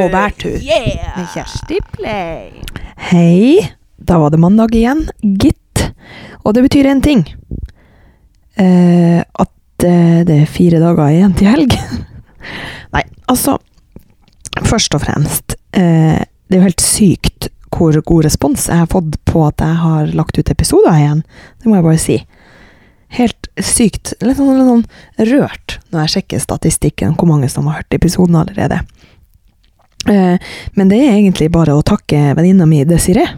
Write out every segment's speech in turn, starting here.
På bærtur. Yeah! med Kjersti Play. Hei, da var det mandag igjen, gitt. Og det betyr én ting. Eh, at eh, det er fire dager igjen til helg. Nei, altså Først og fremst, eh, det er jo helt sykt hvor god respons jeg har fått på at jeg har lagt ut episoder igjen. Det må jeg bare si. Helt sykt. Litt sånn, litt sånn rørt når jeg sjekker statistikken, hvor mange som har hørt episoden allerede. Eh, Men det er egentlig bare å takke venninna mi Desiree.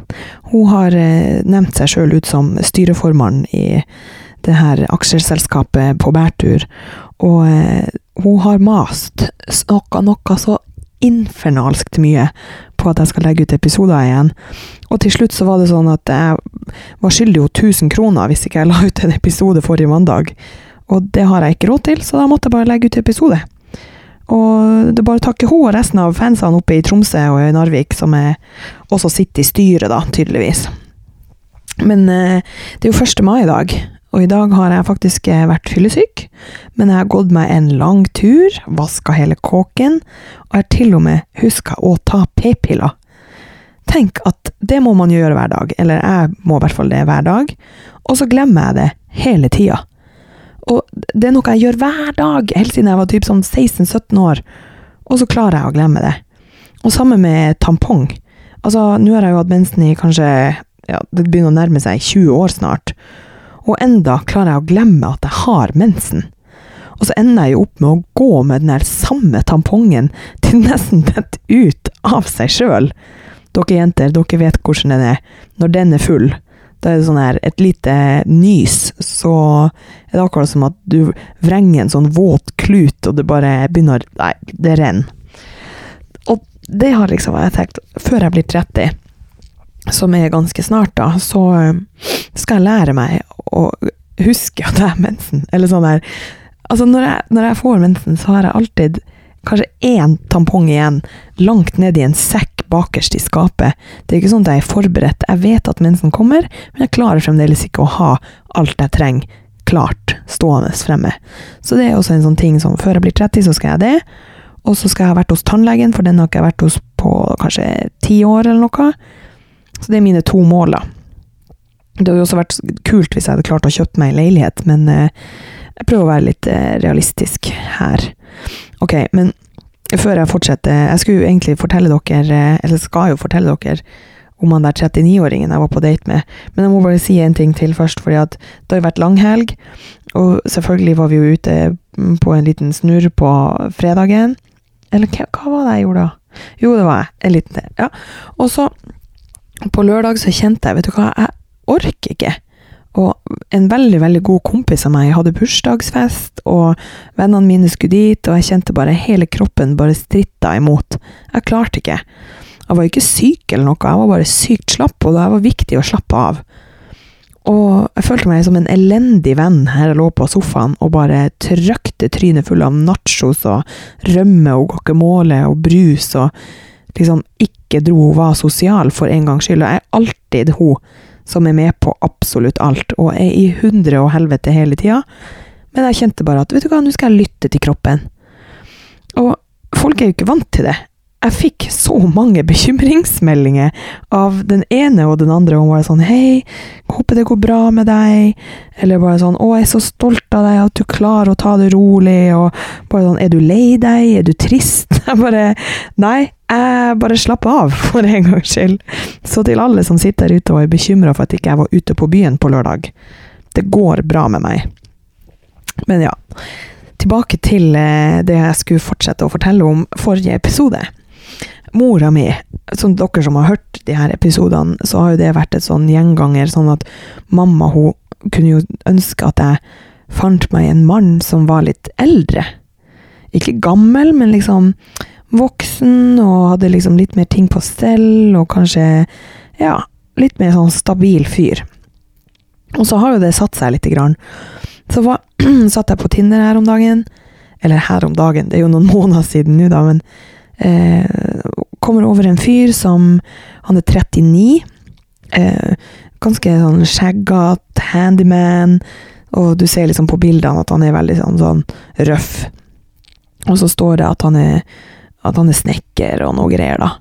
Hun har eh, nevnt seg sjøl ut som styreformann i det her aksjeselskapet på bærtur, og eh, hun har mast noe, noe så infernalskt mye på at jeg skal legge ut episoder igjen. Og til slutt så var det sånn at jeg var skyldig henne 1000 kroner hvis ikke jeg la ut en episode forrige mandag. Og det har jeg ikke råd til, så da måtte jeg bare legge ut episode. Og det er bare å takke henne og resten av fansene oppe i Tromsø og i Narvik, som også sitter i styret, da, tydeligvis. Men eh, det er jo 1. mai i dag, og i dag har jeg faktisk eh, vært fyllesyk. Men jeg har gått meg en lang tur, vaska hele kåken, og jeg har til og med huska å ta p-piller. Tenk at det må man gjøre hver dag, eller jeg må i hvert fall det hver dag, og så glemmer jeg det hele tida. Og det er noe jeg gjør hver dag, helt siden jeg var typ sånn 16-17 år, og så klarer jeg å glemme det. Og samme med tampong. Altså, nå har jeg jo hatt mensen i kanskje, ja, det begynner å nærme seg 20 år snart, og enda klarer jeg å glemme at jeg har mensen. Og så ender jeg jo opp med å gå med den der samme tampongen til nesten detter ut av seg sjøl. Dere jenter, dere vet hvordan den er. Når den er full, da er det sånn her et lite nys, så er det akkurat som at du vrenger en sånn våt klut, og det bare begynner Nei, det renner. Og det har liksom jeg tenkt Før jeg blir 30, som er ganske snart, da, så eh, skal jeg lære meg å huske at jeg har mensen. Eller sånn der Altså, når jeg, når jeg får mensen, så har jeg alltid kanskje én tampong igjen, langt ned i en sekk bakerst i skapet. Det er ikke sånn at jeg er forberedt. Jeg vet at mensen kommer, men jeg klarer fremdeles ikke å ha alt jeg trenger klart stående fremme. Så det er også en sånn ting som før jeg blir 30, så skal jeg det. Og så skal jeg ha vært hos tannlegen, for den har ikke jeg vært hos på kanskje ti år eller noe. Så det er mine to mål, da. Det hadde også vært kult hvis jeg hadde klart å kjøpe meg en leilighet, men eh, jeg prøver å være litt eh, realistisk her. Ok, men før jeg fortsetter Jeg skulle egentlig fortelle dere, eh, eller skal jo fortelle dere, om han der 39-åringen jeg var på date med. Men jeg må bare si en ting til først, fordi at det har vært langhelg. Og selvfølgelig var vi jo ute på en liten snurr på fredagen. Eller hva, hva var det jeg gjorde da? Jo, det var jeg. En liten Ja. Og så, på lørdag så kjente jeg, vet du hva, jeg orker ikke. Og en veldig, veldig god kompis av meg hadde bursdagsfest, og vennene mine skulle dit, og jeg kjente bare hele kroppen bare stritta imot. Jeg klarte ikke. Jeg var ikke syk eller noe, jeg var bare sykt slapp, og det var viktig å slappe av. Og jeg følte meg som en elendig venn her jeg lå på sofaen og bare trøkte trynet full av nachos og rømme og guacamole og brus, og liksom ikke dro hun var sosial for en gangs skyld. Og jeg er alltid hun som er med på absolutt alt, og er i hundre og helvete hele tida. Men jeg kjente bare at vet du hva, nå skal jeg lytte til kroppen. Og folk er jo ikke vant til det. Jeg fikk så mange bekymringsmeldinger av den ene og den andre Hun var sånn Hei, håper det går bra med deg. Eller bare sånn Å, jeg er så stolt av deg at du klarer å ta det rolig. Og bare sånn Er du lei deg? Er du trist? Jeg bare Nei, jeg bare slapp av, for en gangs skyld. Så til alle som sitter der ute og er bekymra for at ikke jeg var ute på byen på lørdag. Det går bra med meg. Men ja. Tilbake til eh, det jeg skulle fortsette å fortelle om forrige episode. Mora mi, som dere som har hørt de her episodene, så har jo det vært et sånn gjenganger, sånn at mamma hun kunne jo ønske at jeg fant meg en mann som var litt eldre. Ikke gammel, men liksom voksen, og hadde liksom litt mer ting på stell, og kanskje, ja, litt mer sånn stabil fyr. Og så har jo det satt seg lite grann. Så var, satt jeg på Tinder her om dagen, eller her om dagen, det er jo noen måneder siden nå da, men kommer over en fyr som Han er 39. Eh, ganske sånn skjeggete, handyman, og du ser liksom på bildene at han er veldig sånn, sånn røff. Og så står det at han er at han er snekker og noe greier, da.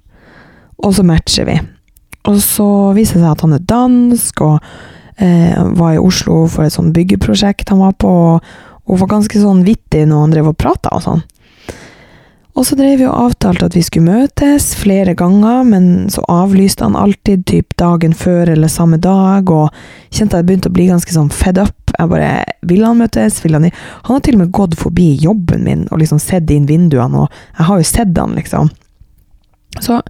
Og så matcher vi. Og så viser det seg at han er dansk, og eh, var i Oslo for et sånn byggeprosjekt han var på, og var ganske sånn vittig når han drev og prata og sånn. Og så drev vi og avtalte at vi skulle møtes flere ganger, men så avlyste han alltid typ dagen før eller samme dag, og kjente at jeg begynte å bli ganske sånn fed up. Jeg bare Vil han møtes? Vil han Han har til og med gått forbi jobben min og liksom sett inn vinduene, og jeg har jo sett han, liksom. Så,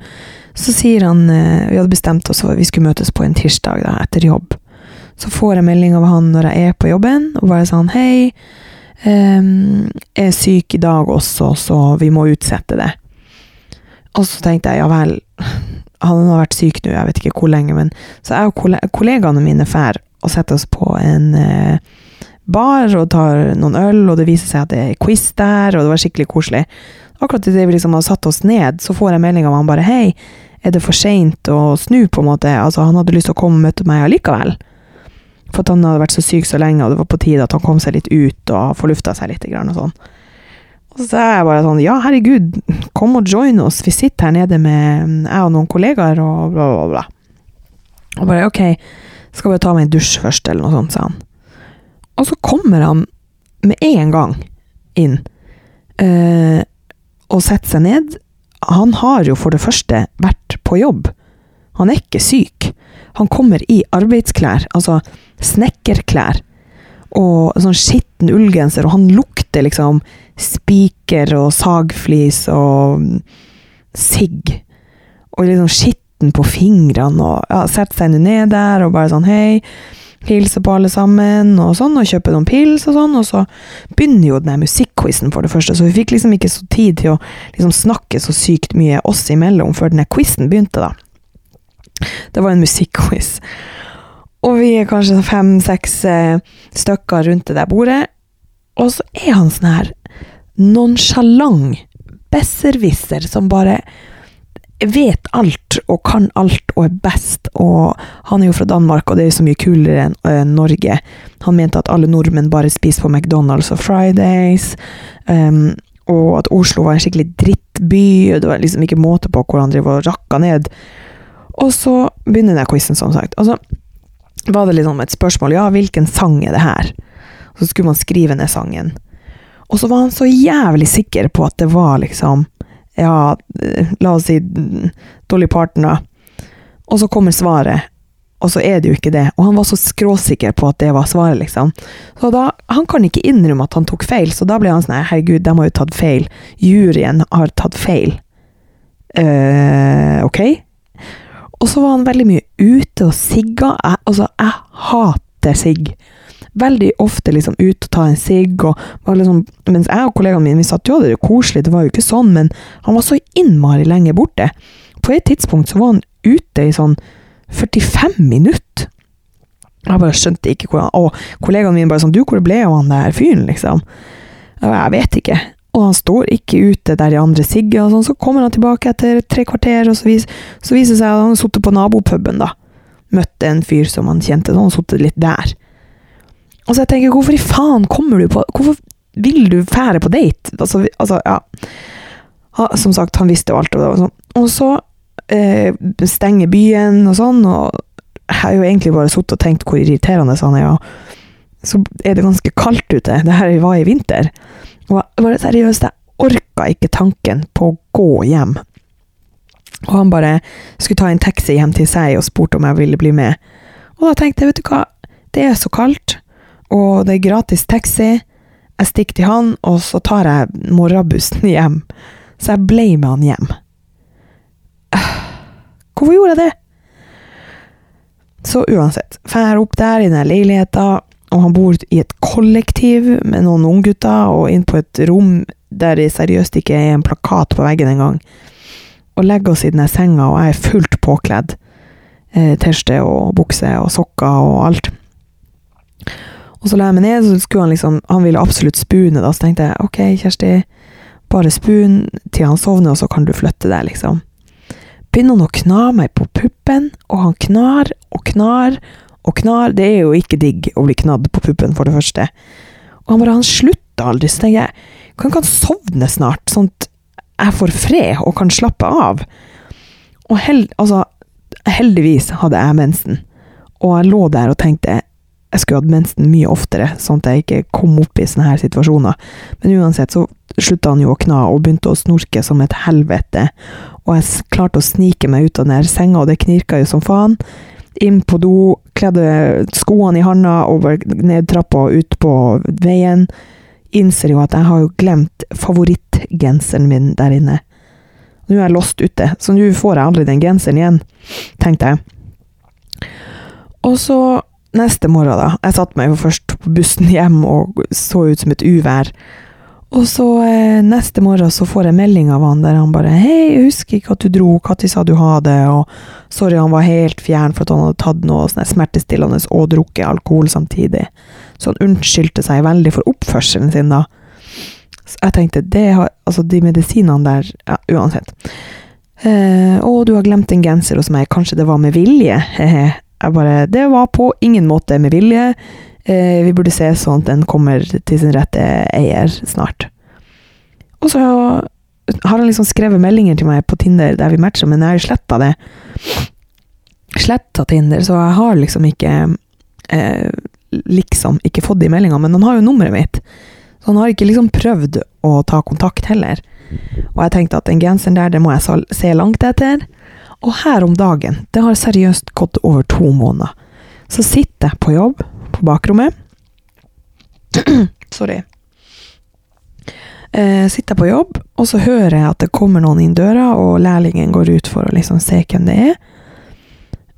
så sier han eh, Vi hadde bestemt oss for at vi skulle møtes på en tirsdag da, etter jobb. Så får jeg melding av han når jeg er på jobben, og bare sånn Hei. Um, er syk i dag også, så vi må utsette det. Og så tenkte jeg ja vel, han har vært syk nå, jeg vet ikke hvor lenge, men Så jeg og kollegaene mine drar og setter oss på en uh, bar og tar noen øl, og det viser seg at det er quiz der, og det var skikkelig koselig. Akkurat idet vi liksom har satt oss ned, så får jeg melding av han bare hei, er det for seint å snu, på en måte? Altså, han hadde lyst til å komme og møte meg allikevel. For at han hadde vært så syk så lenge, og det var på tide at han kom seg litt ut og forlufta seg litt. Og sånn. Og så er jeg bare sånn Ja, herregud, kom og join oss. Vi sitter her nede med jeg og noen kollegaer, og bla, bla, bla. Og bare OK, skal bare ta meg en dusj først, eller noe sånt, sa han. Og så kommer han med en gang inn øh, og setter seg ned. Han har jo for det første vært på jobb. Han er ikke syk. Han kommer i arbeidsklær, altså snekkerklær, og sånn skitten ullgenser, og han lukter liksom spiker og sagflis og sigg. Og liksom skitten på fingrene, og ja, setter seg ned der og bare sånn hei, hilser på alle sammen, og sånn, og kjøper noen pils og sånn, og så begynner jo den musikkquizen for det første, så vi fikk liksom ikke så tid til å liksom snakke så sykt mye oss imellom før den quizen begynte, da. Det var en musikkquiz. Og vi er kanskje fem-seks eh, stykker rundt det der bordet. Og så er han sånn her nonsjalant besserwisser som bare vet alt og kan alt og er best. Og han er jo fra Danmark, og det er jo så mye kulere enn ø, Norge. Han mente at alle nordmenn bare spiser på McDonald's og Fridays. Um, og at Oslo var en skikkelig drittby, og det var liksom ikke måte på hvor han driver rakka ned og så begynner den quizen, som sagt. Og så var det liksom et spørsmål. Ja, hvilken sang er det her? Og så skulle man skrive ned sangen. Og så var han så jævlig sikker på at det var liksom Ja, la oss si Dolly Parton, da. Og så kommer svaret, og så er det jo ikke det. Og han var så skråsikker på at det var svaret, liksom. Så da, Han kan ikke innrømme at han tok feil, så da ble han sånn Herregud, de har jo tatt feil. Juryen har tatt feil. Uh, ok? Og så var han veldig mye ute og sigga. Jeg, altså, jeg hater sigg. Veldig ofte liksom ut og ta en sigg, og liksom Mens jeg og kollegaene mine vi satt jo det var koselig, det var jo ikke sånn, men han var så innmari lenge borte. På et tidspunkt så var han ute i sånn 45 minutter. Jeg bare skjønte ikke hvordan Og kollegaene mine bare sånn Du, hvor ble av han der fyren, liksom? Jeg vet ikke og han står ikke ute der i andre sigger, og sånn, så kommer han tilbake etter tre kvarter, og så, vis, så viser det seg at han har sittet på nabopuben, da. Møtte en fyr som han kjente, så han har sittet litt der. Og så jeg tenker, hvorfor i faen kommer du på Hvorfor vil du fære på date? Altså, altså ja. Ha, som sagt, han visste jo alt, og, sånn. og så eh, stenger byen og sånn, og jeg har jo egentlig bare sittet og tenkt hvor irriterende han er, og så er det ganske kaldt ute. Det her var i vinter. Og bare seriøst, jeg orka ikke tanken på å gå hjem. Og han bare skulle ta en taxi hjem til seg og spurte om jeg ville bli med. Og da tenkte jeg, vet du hva, det er så kaldt, og det er gratis taxi. Jeg stikker til han, og så tar jeg morrabussen hjem. Så jeg ble med han hjem. Hvorfor gjorde jeg det? Så uansett, drar opp der i den leiligheta, og han bor i et kollektiv med noen unggutter, og inn på et rom der det seriøst ikke er en plakat på veggen engang. Og legger oss i denne senga, og jeg er fullt påkledd. Eh, T-skjorte og bukse og sokker og alt. Og så la jeg meg ned, så skulle han liksom Han ville absolutt spune, da, så tenkte jeg ok, Kjersti, bare spun til han sovner, og så kan du flytte deg, liksom. Begynner han å kna meg på puppen, og han knar og knar og knar, det er jo ikke digg å bli knadd på puppen, for det første. Og han bare, han slutter aldri, så tenker jeg, kan ikke han sovne snart? Sånn at jeg får fred og kan slappe av. Og held, altså, heldigvis hadde jeg mensen. Og jeg lå der og tenkte jeg skulle hatt mensen mye oftere, sånn at jeg ikke kom opp i sånne her situasjoner. Men uansett så slutta han jo å kna og begynte å snorke som et helvete. Og jeg klarte å snike meg ut av den senga, og det knirka jo som faen. Inn på do, kledde skoene i handa over ned og ut på veien. Innser jo at jeg har jo glemt favorittgenseren min der inne. Nå er jeg låst ute, så nå får jeg aldri den genseren igjen, tenkte jeg. Og så neste morgen, da. Jeg satte meg jo først på bussen hjem og så ut som et uvær. Og så eh, neste morgen så får jeg melding av han der han bare 'Hei, jeg husker ikke at du dro, når sa du ha det?' Og sorry, han var helt fjern for at han hadde tatt noe sånn smertestillende og drukket alkohol samtidig. Så han unnskyldte seg veldig for oppførselen sin, da. Så jeg tenkte har, Altså, de medisinene der Ja, uansett. Eh, 'Å, du har glemt en genser hos meg. Kanskje det var med vilje?' Jeg bare Det var på ingen måte med vilje. Eh, vi burde se sånn at den kommer til sin rette eier snart. Og så har han liksom skrevet meldinger til meg på Tinder der vi matcher, men jeg har jo sletta det. Sletta Tinder, så jeg har liksom ikke eh, Liksom ikke fått de meldingene, men han har jo nummeret mitt. Så han har ikke liksom prøvd å ta kontakt heller. Og jeg tenkte at den genseren der, det må jeg se langt etter. Og her om dagen, det har seriøst gått over to måneder, så sitter jeg på jobb på bakrommet. Sorry. Eh, sitter på jobb, og så hører jeg at det kommer noen inn døra, og lærlingen går ut for å liksom se hvem det er.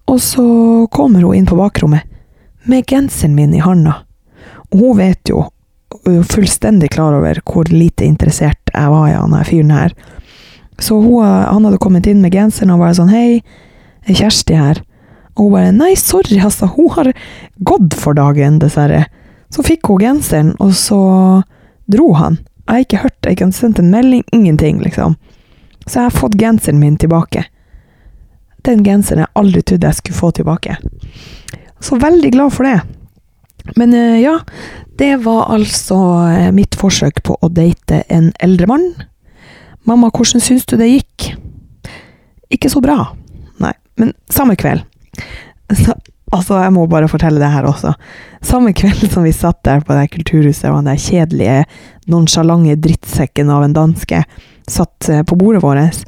Og så kommer hun inn på bakrommet med genseren min i handa. Og hun vet jo, hun er fullstendig klar over hvor lite interessert jeg var i han her fyren her. Så hun, han hadde kommet inn med genseren og bare sånn Hei, er Kjersti her? Og hun bare Nei, sorry, altså. Hun har gått for dagen, dessverre. Så fikk hun genseren, og så dro han. Jeg har ikke hørt, det, jeg har sendt en melding, ingenting, liksom. Så jeg har fått genseren min tilbake. Den genseren jeg aldri trodde jeg skulle få tilbake. Så veldig glad for det. Men eh, ja, det var altså eh, mitt forsøk på å date en eldre mann. Mamma, hvordan syns du det gikk? Ikke så bra. Nei, men samme kveld så, altså, jeg må bare fortelle det her også. Samme kveld som vi satt der på det kulturhuset, og den kjedelige, nonsjalante drittsekken av en danske satt eh, på bordet vårt,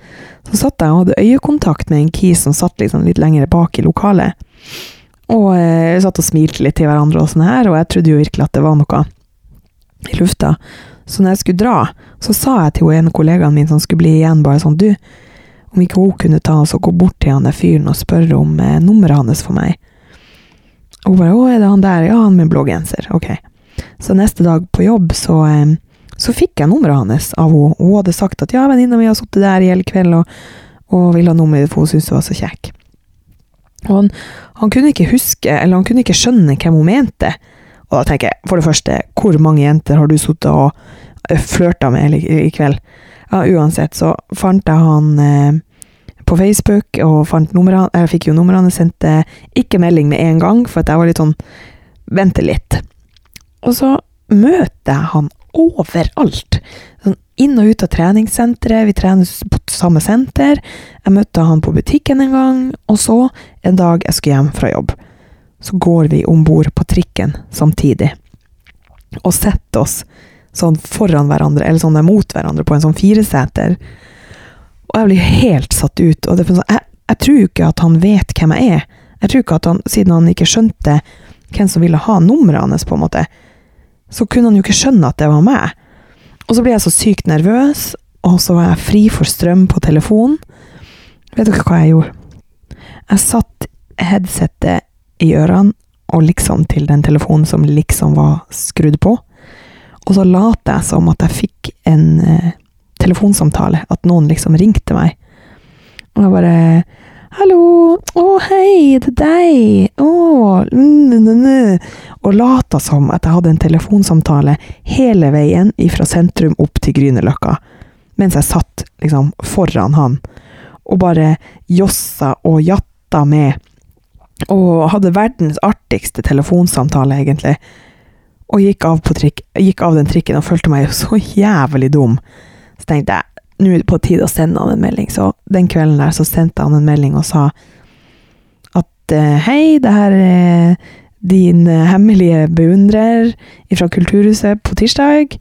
så satt jeg og hadde øyekontakt med en kis som satt liksom litt lenger bak i lokalet. Og eh, satt og smilte litt til hverandre og sånn her, og jeg trodde jo virkelig at det var noe i lufta. Så når jeg skulle dra, så sa jeg til en kollegaen min som skulle bli igjen, bare sånn Du, om ikke hun kunne ta oss og gå bort til han der fyren og spørre om eh, nummeret hans for meg. Og hun bare 'Å, er det han der?' 'Ja, han med blå genser.' Ok. Så neste dag på jobb så, eh, så fikk jeg nummeret hans av henne. Hun hadde sagt at 'ja, venninna mi har sittet der i hele kveld og, og ville ha nummeret for hun syntes det var så kjekk'. Og han, han, kunne ikke huske, eller han kunne ikke skjønne hvem hun mente. Og da tenker jeg, for det første, hvor mange jenter har du sittet og eh, flørta med i, kveld? Ja, uansett så fant jeg han eh, på Facebook og fant numrene, Jeg fikk jo numrene. sendte ikke melding med en gang, for at jeg var litt sånn Vente litt. Og så møter jeg han overalt. Sånn inn og ut av treningssenteret. Vi trener på samme senter. Jeg møtte han på butikken en gang. Og så, en dag jeg skulle hjem fra jobb, så går vi om bord på trikken samtidig. Og setter oss sånn foran hverandre, eller sånn mot hverandre, på en sånn fireseter. Og jeg blir helt satt ut. Og sånn, jeg, jeg, tror jo ikke at han vet hvem jeg er. Jeg tror ikke at han, Siden han ikke skjønte hvem som ville ha nummeret hans, på en måte, så kunne han jo ikke skjønne at det var meg. Og så ble jeg så sykt nervøs, og så var jeg fri for strøm på telefonen. Vet dere hva jeg gjorde? Jeg satt headsetet i ørene og liksom til den telefonen som liksom var skrudd på. Og så lot jeg som at jeg fikk en eh, telefonsamtale, at noen liksom ringte meg. Og jeg bare 'Hallo! Å, hei, det er deg! Å, mm. Og lata som at jeg hadde en telefonsamtale hele veien fra sentrum opp til Grünerløkka, mens jeg satt liksom foran han, og bare jossa og jatta med, og hadde verdens artigste telefonsamtale, egentlig og gikk av, trikk, gikk av, den trikken og følte meg så jævlig dum. Så tenkte jeg nå er det på tide å sende han en melding. Så den kvelden der så sendte han en melding og sa at eh, hei, det her er din hemmelige beundrer fra Kulturhuset på tirsdag.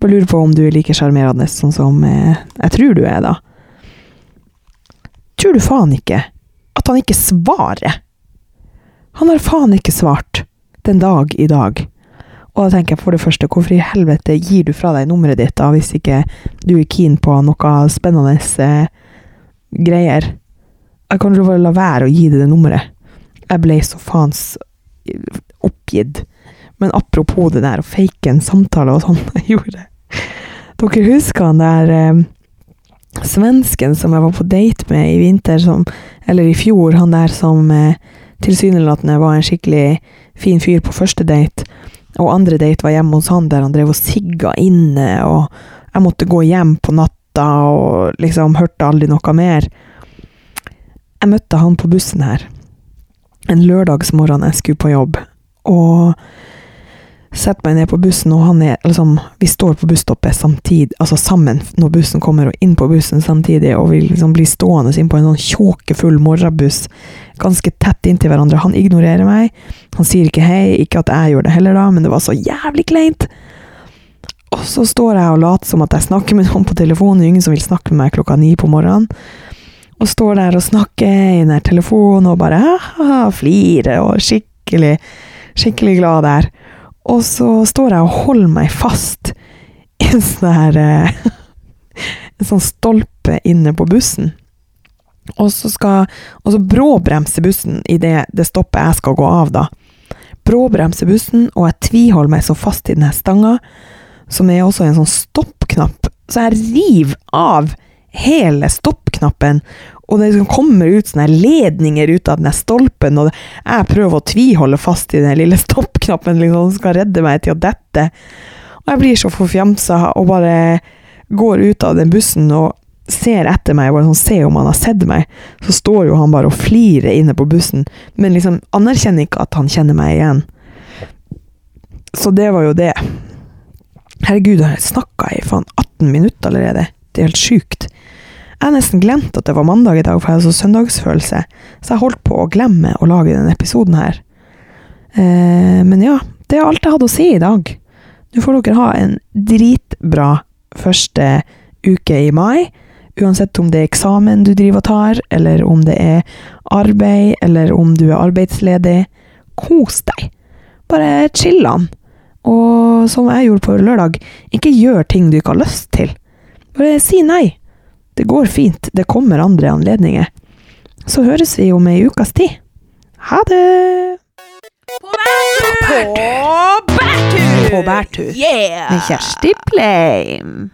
Bare lurer på om du er like sjarmerende sånn som eh, jeg tror du er, da. Tror du faen ikke at han ikke svarer? Han har faen ikke svart den dag i dag. Og da tenker jeg for det første, hvorfor i helvete gir du fra deg nummeret ditt da, hvis ikke du er keen på noe spennende eh, greier? Jeg kan jo bare la være å gi deg det nummeret. Jeg ble så faens oppgitt. Men apropos det der å fake en samtale og sånn jeg gjorde Dere husker han der eh, svensken som jeg var på date med i vinter, som, eller i fjor, han der som eh, tilsynelatende var en skikkelig fin fyr på første date, og andre date var hjemme hos han der han drev og sigga inne, og jeg måtte gå hjem på natta og liksom hørte aldri noe mer. Jeg møtte han på bussen her en lørdagsmorgen jeg skulle på jobb, og setter meg ned på bussen, og han er liksom Vi står på busstoppet samtidig, altså sammen, når bussen kommer, og inn på bussen samtidig, og vi liksom blir stående inn på en sånn tjåkefull morgenbuss, ganske tett inntil hverandre. Han ignorerer meg. Han sier ikke hei, ikke at jeg gjør det heller, da, men det var så jævlig kleint. Og så står jeg og later som at jeg snakker med noen på telefonen, ingen som vil snakke med meg klokka ni på morgenen. Og står der og snakker i den telefonen og bare ha flirer og skikkelig, skikkelig glad der. Og så står jeg og holder meg fast i en sånn her eh, En sånn stolpe inne på bussen. Og så skal Og så bråbremser bussen idet det stoppet jeg skal gå av, da. Bråbremser bussen, og jeg tviholder meg så fast i denne stanga, som er også en sånn stoppknapp. Så jeg river av hele stoppknappen, og det liksom kommer ut sånne ledninger ut av den stolpen, og jeg prøver å tviholde fast i den lille stoppknappen liksom, som skal redde meg til å dette. Og jeg blir så forfjamsa og bare går ut av den bussen og ser etter meg, bare sånn, ser om han har sett meg. Så står jo han bare og flirer inne på bussen, men liksom anerkjenner ikke at han kjenner meg igjen. Så det var jo det. Herregud, jeg snakka i faen 18 minutter allerede. Det er helt sjukt. Jeg har nesten glemt at det var mandag i dag, for jeg hadde så søndagsfølelse. Så jeg holdt på å glemme å lage denne episoden her. Eh, men ja, det er alt jeg hadde å si i dag. Nå får dere ha en dritbra første uke i mai. Uansett om det er eksamen du driver og tar, eller om det er arbeid, eller om du er arbeidsledig. Kos deg. Bare chill an. Og som jeg gjorde på lørdag, ikke gjør ting du ikke har lyst til. Bare si nei. Det går fint, det kommer andre anledninger. Så høres vi om ei ukas tid. Ha det! På bærtur! På bærtur! På bærtur! Yeah! Med Kjersti Pleim.